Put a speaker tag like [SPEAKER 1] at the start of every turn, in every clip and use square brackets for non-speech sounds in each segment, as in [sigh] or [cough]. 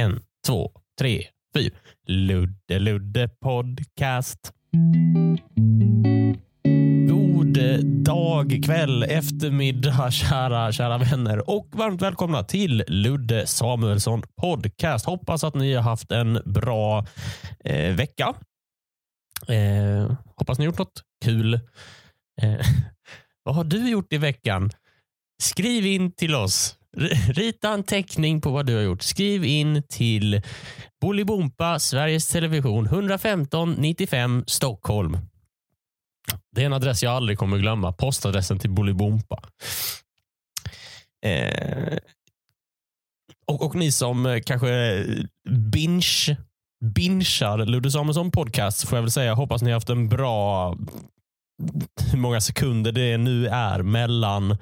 [SPEAKER 1] En, två, tre, fyra. Ludde Ludde Podcast. God dag, kväll, eftermiddag, [laughs] kära, kära vänner och varmt välkomna till Ludde Samuelsson Podcast. Hoppas att ni har haft en bra eh, vecka. Eh, hoppas ni gjort något kul. Eh, [laughs] vad har du gjort i veckan? Skriv in till oss. Rita en teckning på vad du har gjort. Skriv in till Bolibompa, Sveriges Television, 115 95 Stockholm. Det är en adress jag aldrig kommer glömma. Postadressen till Bolibompa. Eh, och, och ni som eh, kanske eh, binge, bingear Ludde Samuelsson podcast får jag väl säga. Hoppas ni har haft en bra hur många sekunder det nu är mellan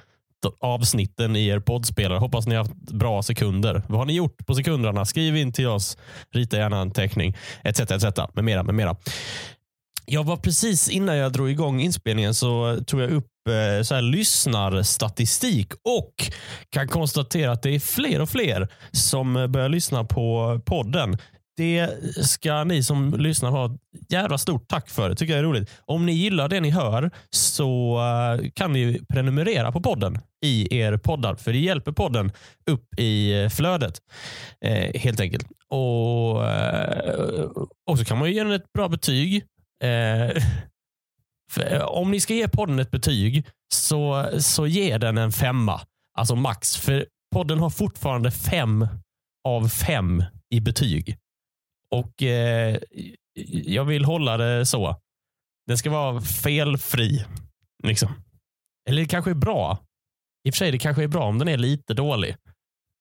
[SPEAKER 1] avsnitten i er poddspelare. Hoppas ni har haft bra sekunder. Vad har ni gjort på sekunderna? Skriv in till oss. Rita gärna en teckning. Etc. etc. Med mera, med mera. Jag var precis innan jag drog igång inspelningen så tog jag upp eh, så här, lyssnarstatistik och kan konstatera att det är fler och fler som börjar lyssna på podden. Det ska ni som lyssnar ha ett jävla stort tack för. Det tycker jag är roligt. Om ni gillar det ni hör så eh, kan ni prenumerera på podden i er poddar. För det hjälper podden upp i eh, flödet. Eh, helt enkelt. Och, eh, och så kan man ju ge den ett bra betyg. Eh, [laughs] eh, om ni ska ge podden ett betyg så, så ge den en femma. Alltså max. För podden har fortfarande fem av fem i betyg. Och eh, jag vill hålla det så. Den ska vara felfri. Liksom. Eller det kanske är bra. I och för sig, det kanske är bra om den är lite dålig.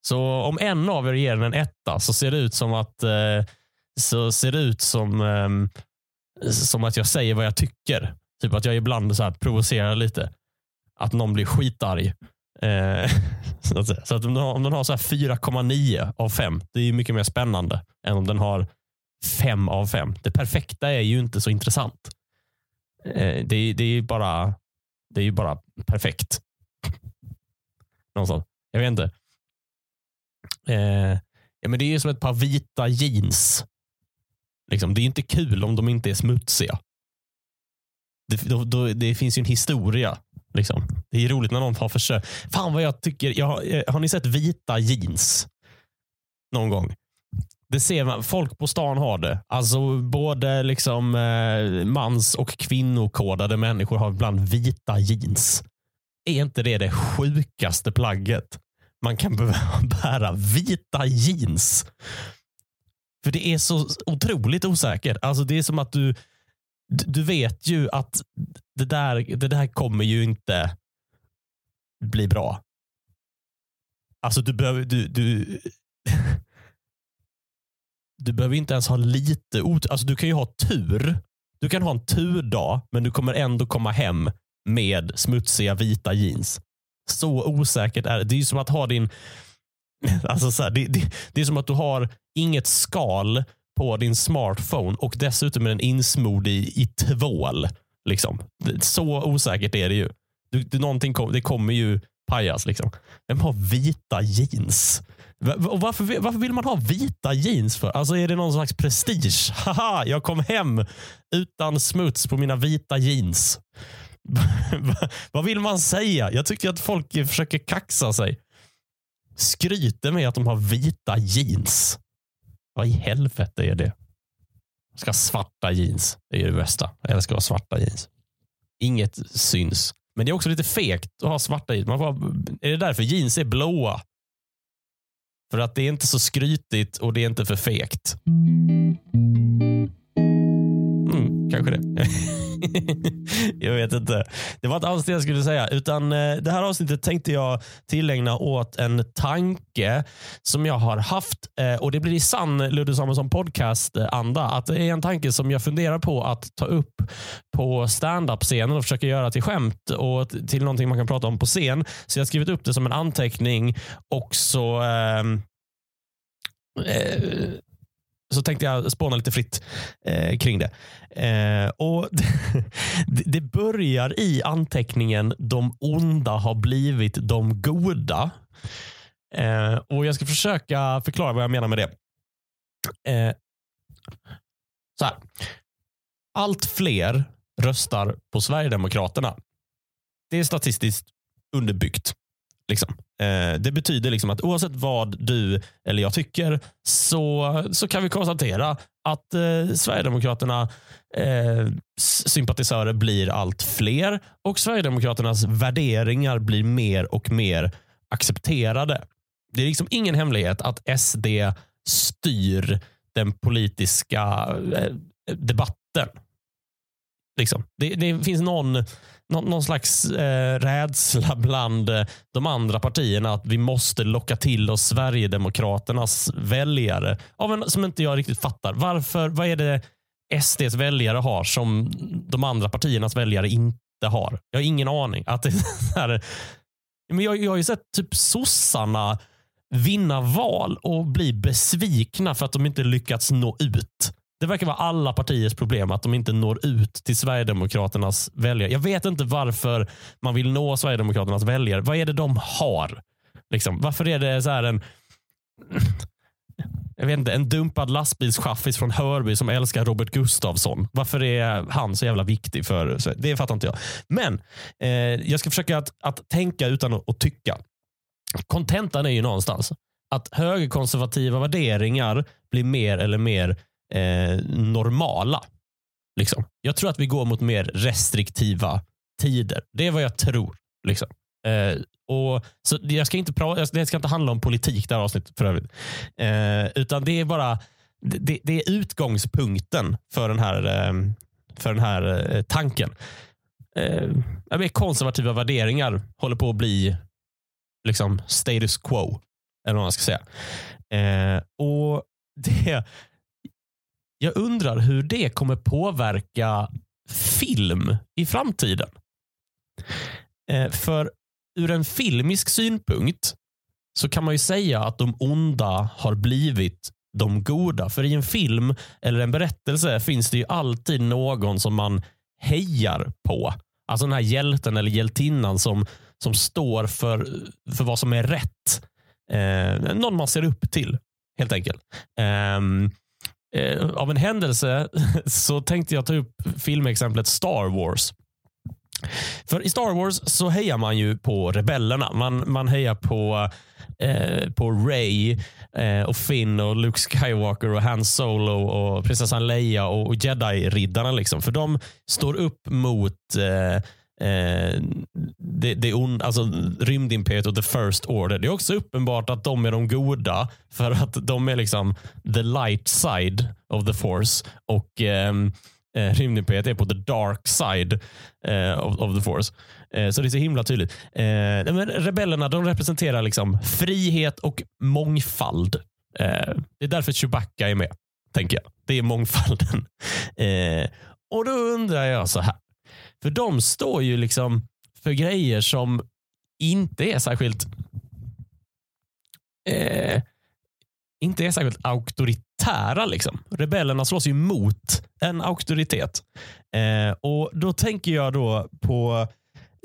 [SPEAKER 1] Så om en av er ger den en etta så ser det ut som att eh, så ser det ut som, eh, som att jag säger vad jag tycker. Typ att jag ibland så här provocerar lite. Att någon blir skitarg. Eh, [laughs] så att, så att om den har, om den har 4,9 av 5, det är mycket mer spännande än om den har fem av fem. Det perfekta är ju inte så intressant. Eh, det, är- det är ju bara, det är ju bara perfekt. Någonstans. Jag vet inte. Eh, ja, men det är ju som ett par vita jeans. Liksom, det är inte kul om de inte är smutsiga. Det, då, då, det finns ju en historia. Liksom. Det är roligt när någon har försökt. Fan vad jag tycker. Jag, har eh, ni sett vita jeans? Någon gång? Det ser man. Folk på stan har det. Alltså både liksom eh, mans och kvinnokodade människor har ibland vita jeans. Är inte det det sjukaste plagget man kan behöva [laughs] bära? Vita jeans. För det är så otroligt osäkert. Alltså det är som att du, du du vet ju att det där, det där kommer ju inte bli bra. Alltså du behöver, du, du, [laughs] du behöver inte ens ha lite otur. Alltså du kan ju ha tur. Du kan ha en turdag, men du kommer ändå komma hem med smutsiga vita jeans. Så osäkert är det. Det är ju som att ha din... [laughs] Alltså så här, det, det, det är som att du har inget skal på din smartphone och dessutom är den insmord i, i tvål. Liksom. Så osäkert är det ju. Du, det, någonting kom, det kommer ju pajas. Liksom. Vem har vita jeans? Och varför, varför vill man ha vita jeans för? Alltså är det någon slags prestige? [laughs] Haha, jag kom hem utan smuts på mina vita jeans. [laughs] Vad vill man säga? Jag tycker att folk försöker kaxa sig. Skryter med att de har vita jeans. Vad i helvete är det? Jag ska ha svarta jeans. Det är det bästa. Jag älskar att ha svarta jeans. Inget syns. Men det är också lite fegt att ha svarta jeans. Man får, är det därför jeans är blåa? För att det är inte så skrytigt och det är inte för fegt. Mm, kanske det. [laughs] [laughs] jag vet inte. Det var inte alls det jag skulle säga. Utan eh, Det här avsnittet tänkte jag tillägna åt en tanke som jag har haft. Eh, och Det blir i sann Ludde Samuelsson podcast-anda. Eh, att det är en tanke som jag funderar på att ta upp på standup-scenen och försöka göra till skämt och till någonting man kan prata om på scen. Så jag har skrivit upp det som en anteckning och så ehm, eh, så tänkte jag spåna lite fritt eh, kring det. Eh, och [laughs] det, börjar i anteckningen de onda har blivit de goda. Eh, och Jag ska försöka förklara vad jag menar med det. Eh, så här. Allt fler röstar på Sverigedemokraterna. Det är statistiskt underbyggt. Liksom. Eh, det betyder liksom att oavsett vad du eller jag tycker så, så kan vi konstatera att eh, Sverigedemokraterna eh, sympatisörer blir allt fler och Sverigedemokraternas värderingar blir mer och mer accepterade. Det är liksom ingen hemlighet att SD styr den politiska eh, debatten. Liksom. Det, det finns någon någon, någon slags eh, rädsla [laughs] bland eh, de andra partierna att vi måste locka till oss Sverigedemokraternas väljare. Av en, som inte jag riktigt fattar. Varför? Vad är det SDs väljare har som de andra partiernas väljare inte har? Jag har ingen aning. Att det här, men jag, jag har ju sett typ sossarna vinna val och bli besvikna för att de inte lyckats nå ut. Det verkar vara alla partiers problem att de inte når ut till Sverigedemokraternas väljare. Jag vet inte varför man vill nå Sverigedemokraternas väljare. Vad är det de har? Liksom, varför är det så här en jag vet inte, en dumpad lastbilschaffis från Hörby som älskar Robert Gustafsson. Varför är han så jävla viktig? för Det fattar inte jag. Men eh, jag ska försöka att, att tänka utan att, att tycka. Kontentan är ju någonstans att högerkonservativa värderingar blir mer eller mer eh, normala. Liksom. Jag tror att vi går mot mer restriktiva tider. Det är vad jag tror. Liksom. Eh, och, så jag ska inte pra- det ska inte handla om politik det här avsnittet för övrigt. Eh, utan det är bara det, det, är utgångspunkten för den här, eh, för den här eh, tanken. Eh, konservativa värderingar håller på att bli liksom status quo. Eller vad man ska säga. Eh, och det, jag undrar hur det kommer påverka film i framtiden. Eh, för ur en filmisk synpunkt så kan man ju säga att de onda har blivit de goda. För i en film eller en berättelse finns det ju alltid någon som man hejar på. Alltså den här hjälten eller hjältinnan som, som står för, för vad som är rätt. Eh, någon man ser upp till helt enkelt. Eh, eh, av en händelse [laughs] så tänkte jag ta upp filmexemplet Star Wars. För i Star Wars så hejar man ju på rebellerna. Man, man hejar på, eh, på Ray eh, och Finn och Luke Skywalker och Han Solo och prinsessan Leia och Jedi-riddarna. Liksom. För de står upp mot eh, eh, det, det on, alltså, rymdimperiet och the first order. Det är också uppenbart att de är de goda för att de är liksom the light side of the force och eh, eh, rymdimperiet är på the dark side eh, of, of, the force. Eh, så det är så himla tydligt. Eh, men rebellerna de representerar liksom frihet och mångfald. Eh, det är därför Chewbacca är med, tänker jag. Det är mångfalden. Eh, och då undrar jag så här. För de står ju liksom för grejer som inte är särskilt eh, inte är särskilt auktoritära. Liksom. Rebellerna slåss ju mot en auktoritet. Eh, och Då tänker jag då på,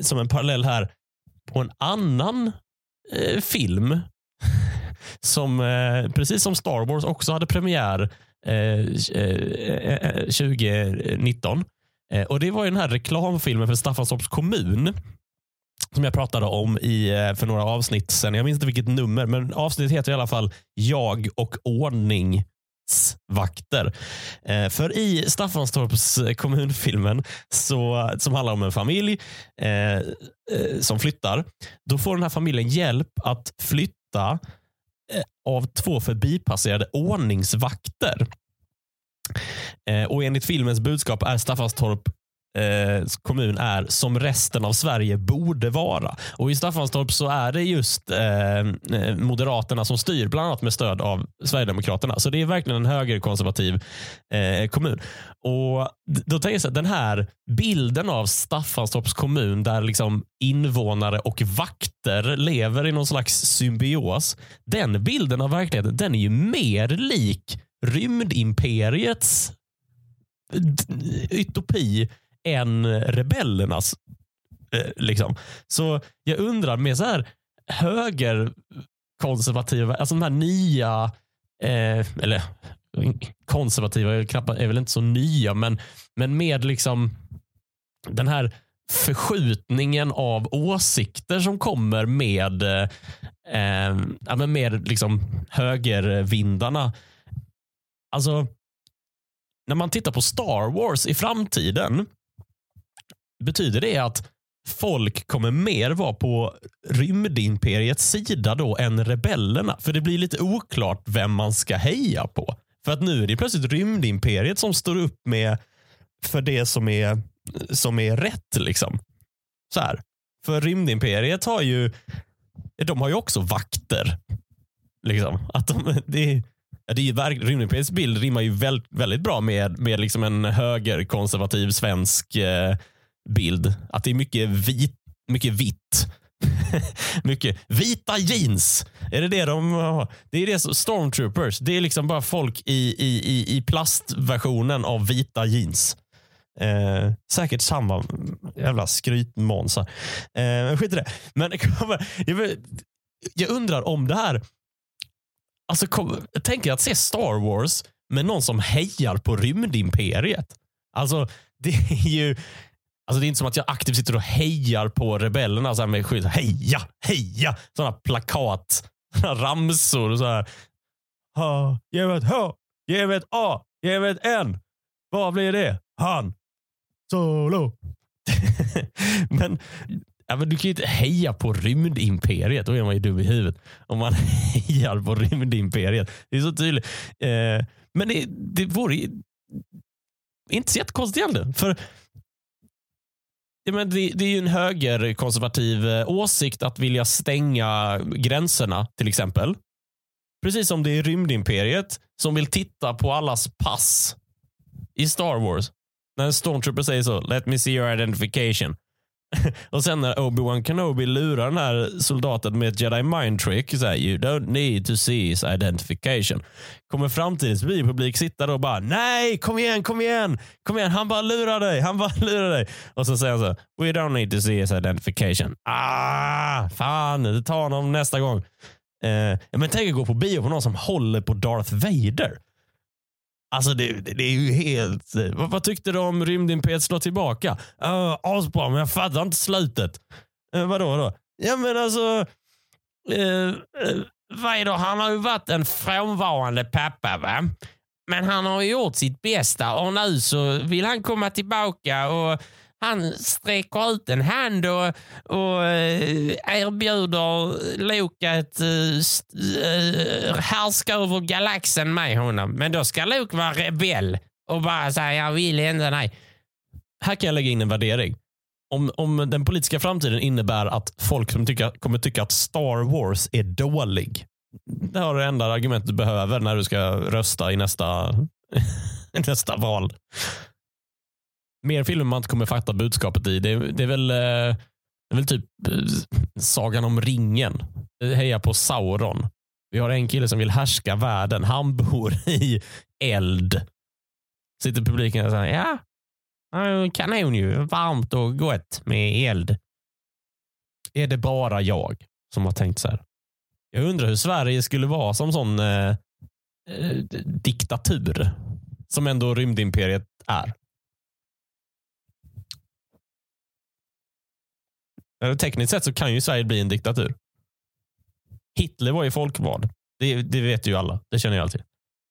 [SPEAKER 1] som en parallell här, på en annan eh, film [laughs] som eh, precis som Star Wars också hade premiär eh, eh, eh, 2019. Eh, och Det var den här reklamfilmen för Staffanstorps kommun som jag pratade om i, eh, för några avsnitt sen. Jag minns inte vilket nummer, men avsnittet heter i alla fall Jag och ordningsvakter. Eh, för i Staffanstorps eh, kommunfilmen, så, som handlar om en familj eh, eh, som flyttar, då får den här familjen hjälp att flytta av två förbipasserade ordningsvakter. Eh, och enligt filmens budskap är Staffanstorp eh, kommun är som resten av Sverige borde vara. Och I Staffanstorp så är det just eh, eh Moderaterna som styr, bland annat med stöd av Sverigedemokraterna. Så det är verkligen en högerkonservativ eh, kommun. Och då tänker jag så här, Den här bilden av Staffanstorps kommun där liksom invånare och vakter lever i någon slags symbios. Den bilden av verkligheten den är ju mer lik rymdimperiets utopi än rebellernas. Eh, liksom. Så jag undrar med så här högerkonservativa, alltså de här nya, eh, eller konservativa är, knappt, är väl inte så nya, men, men med liksom den här förskjutningen av åsikter som kommer med, eh, med liksom högervindarna. Alltså, när man tittar på Star Wars i framtiden betyder det att folk kommer mer vara på rymdimperiets sida då än rebellerna. För det blir lite oklart vem man ska heja på. För att nu är det plötsligt rymdimperiet som står upp med för det som är, som är rätt. liksom. Så här. För rymdimperiet har ju de har ju också vakter. Liksom. Att de, det, det är, rymdimperiets bild rimmar ju väldigt, väldigt bra med, med liksom en högerkonservativ svensk eh, bild. Att det är mycket, vit, mycket vitt. [laughs] mycket vita jeans. Är det det de har? Det är det som, stormtroopers. Det är liksom bara folk i, i, i, i plastversionen av vita jeans. Eh, säkert samma jävla skrytmånsar. Eh, skit i det. Men [laughs] jag undrar om det här... Alltså, kom, tänk er att se Star Wars med någon som hejar på rymdimperiet. Alltså, det är ju Alltså det är inte som att jag aktivt sitter och hejar på rebellerna så här med skylt. Heja, heja! Sådana plakat, sådana ramsor. Så här. Ha, ge mig ett H, ge mig ett A, ge mig ett N. Vad blir det? Han. Solo. [laughs] men, ja, men du kan ju inte heja på rymdimperiet. Då är man ju dum i huvudet. Om man [laughs] hejar på rymdimperiet. Det är så tydligt. Eh, men det, det vore inte så jättekonstigt heller. För Ja, men det, det är ju en högerkonservativ eh, åsikt att vilja stänga gränserna till exempel. Precis som det är rymdimperiet som vill titta på allas pass i Star Wars. När en stormtrooper säger så, let me see your identification. [laughs] och sen när Obi-Wan Kenobi lurar den här soldaten med ett jedi mind trick, så här, you don't need to see his identification. Kommer framtidens biopublik sitta då och bara, nej, kom igen, kom igen, kom igen, han bara lurar dig, han bara [laughs] lurar dig. Och så säger han så, we don't need to see his identification. Ah, fan, ta honom nästa gång. Eh, men tänk att gå på bio på någon som håller på Darth Vader. Alltså det, det, det, är ju helt... Eh, vad, vad tyckte du om Rymdimperiet slår tillbaka? Uh, asbra, men jag fattar inte slutet. Uh, vadå då? Ja men alltså... Eh, uh, uh, Vader, han har ju varit en frånvarande pappa va? Men han har gjort sitt bästa och nu så vill han komma tillbaka och han sträcker ut en hand och, och eh, erbjuder Luke att uh, härska över galaxen med honom. Men då ska Luke vara rebell och bara säga jag vill ändå nej. Här kan jag lägga in en värdering. Om, om den politiska framtiden innebär att folk som tycka, kommer tycka att Star Wars är dålig. Det har det enda argumentet du behöver när du ska rösta i nästa, [laughs] nästa val mer filmer man inte kommer fatta budskapet i. Det, det är väl, eh, det är väl typ eh, Sagan om ringen. Heja på Sauron. Vi har en kille som vill härska världen. Han bor [laughs] i eld. Sitter publiken och säger ja, kanon ju. Varmt och gott med eld. Är det bara jag som har tänkt så här? Jag undrar hur Sverige skulle vara som sån eh, eh diktatur som ändå rymdimperiet är. Tekniskt sett så kan ju Sverige bli en diktatur. Hitler var ju folkvald. Det, det vet ju alla. Det känner jag alltid.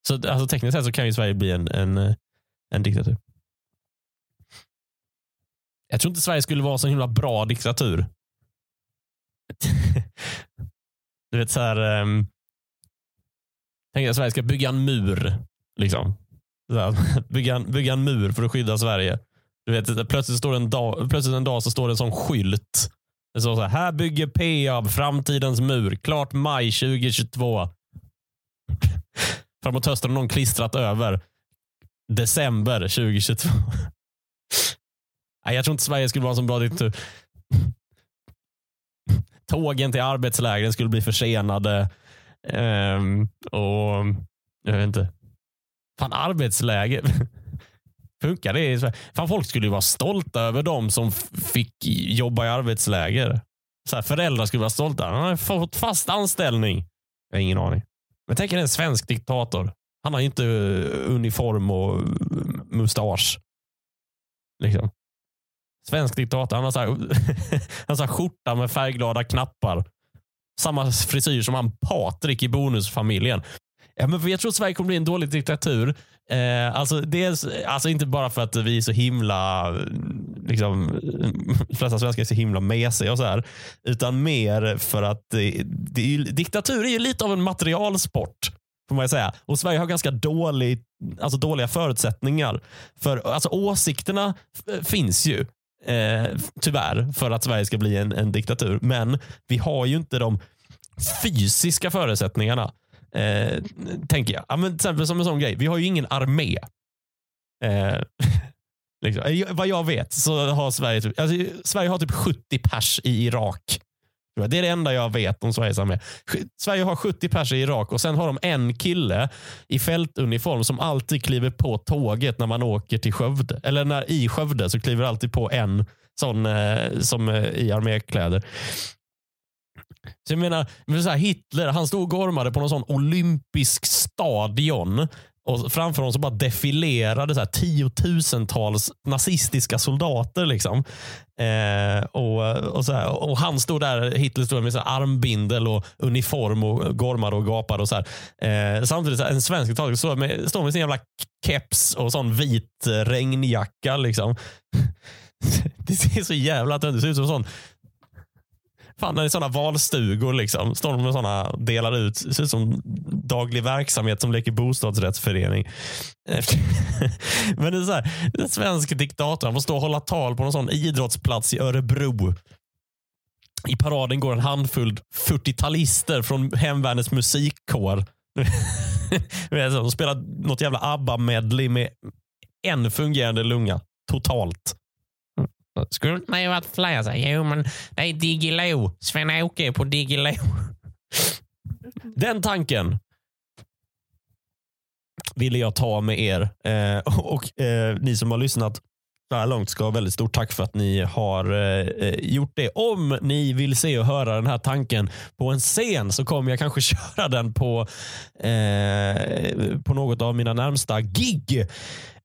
[SPEAKER 1] Så alltså, tekniskt sett så kan ju Sverige bli en, en, eh, en diktatur. Jag tror inte Sverige skulle vara så himla bra diktatur. [laughs] du vet så här. Um, tänk att Sverige ska bygga en mur. Liksom. Här, [laughs] bygga, en, bygga en mur för att skydda Sverige. Du vet, plötsligt, står en dag, plötsligt en dag så står det en sån skylt det står så här, här bygger Peab framtidens mur. Klart maj 2022. [laughs] Framåt hösten har någon klistrat över. December 2022. [laughs] Nej, jag tror inte Sverige skulle vara en så bra diktatur. [laughs] Tågen till arbetslägren skulle bli försenade. Um, och Jag vet inte. Fan, arbetsläger. Funkar det i Sverige? Fan, folk skulle ju vara stolta över de som fick jobba i arbetsläger. Så här, föräldrar skulle vara stolta. Han har fått fast anställning. Jag har ingen aning. Men tänk er en svensk diktator. Han har inte eh, uniform och eh, mustasch. Liksom. Svensk diktator. Han har, så här, [laughs] han har skjorta med färgglada knappar. Samma frisyr som han Patrik i Bonusfamiljen. Ja, men jag tror att Sverige kommer bli en dålig diktatur. Eh, alltså, dels, alltså inte bara för att vi är så himla, liksom, de flesta svenskar är så himla mesiga och så här, utan mer för att det, det är, diktatur är ju lite av en materialsport. Får man säga. Och Sverige har ganska dålig, alltså dåliga förutsättningar. För alltså, Åsikterna finns ju. Eh, tyvärr, för att Sverige ska bli en, en diktatur. Men vi har ju inte de fysiska förutsättningarna. Eh, tänker jag. Ja, men till exempel som en sån grej. Vi har ju ingen armé. Eh, [laughs] liksom. Eh, vad jag vet så har Sverige, typ, alltså, Sverige har typ 70 pers i Irak. Det är det enda jag vet om Sveriges armé. Sverige har 70 pers i Irak och sen har de en kille i fältuniform som alltid kliver på tåget när man åker till Skövde. Eller när i Skövde så kliver alltid på en sån eh, som eh, i armékläder. Så jag menar, så här, Hitler han stod och gormade på någon sån olympisk stadion och framför honom så bara defilerade så här, tiotusentals nazistiska soldater. Liksom. Eh, och, och, så här, och Han stod där, Hitler stod med så här, armbindel och uniform och gormade och gapade. Och så eh, samtidigt så här, en svensk talare står med, står med sin jävla keps och sån vit regnjacka. Liksom. [laughs] Det ser så jävla töntigt ut. Det ser ut som en sån Fan, det är sådana valstugor. Liksom. Står de med sådana, delar ut. Det ser ut som daglig verksamhet som leker bostadsrättsförening. [laughs] Men det är så här, en svensk diktator han får stå och hålla tal på någon sån idrottsplats i Örebro. I paraden går en handfull 40-talister från hemvärnets musikkår. [laughs] de spelar något jävla ABBA-medley med en fungerande lunga totalt. Skulle inte ni varit fler? Så, jo, men det är Diggiloo. Sven-Åke på Diggiloo. Den tanken ville jag ta med er. Eh, och eh, Ni som har lyssnat så här långt ska ha väldigt stort tack för att ni har eh, gjort det. Om ni vill se och höra den här tanken på en scen så kommer jag kanske [laughs] köra den på, eh, på något av mina närmsta gig.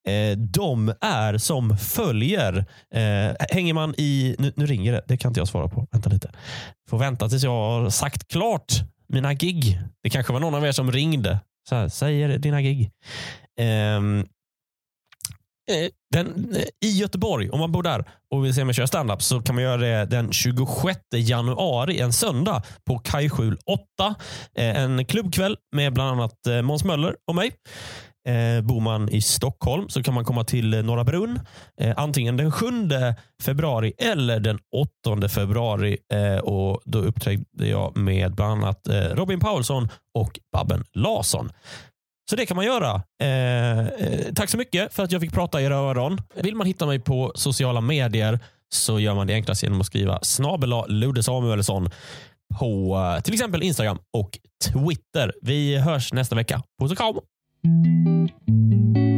[SPEAKER 1] Eh, de är som följer. Eh, hänger man i... Nu, nu, ringer det. Det kan inte jag svara på. Vänta lite. Får vänta tills jag har sagt klart mina gig. Det kanske var någon av er som ringde. Så här, säger dina gig. Ehm, eh, den, eh, I Göteborg, om man bor där och vill se mig köra standup så kan man göra det den 26 januari, en söndag på Kajskjul 8. Eh, en klubbkväll med bland annat eh, Måns Möller och mig. Eh, bor man i Stockholm så kan man komma till eh, Norra Brunn eh, antingen den 7 februari eller den 8 februari. Eh, och Då uppträdde jag med bland annat eh, Robin Paulsson och Babben Larsson. Så det kan man göra. Eh, eh, tack så mycket för att jag fick prata i era öron. Vill man hitta mig på sociala medier så gör man det enklast genom att skriva snabela Ludde Samuelsson på eh, till exempel Instagram och Twitter. Vi hörs nästa vecka. Puss och kram! Thank you.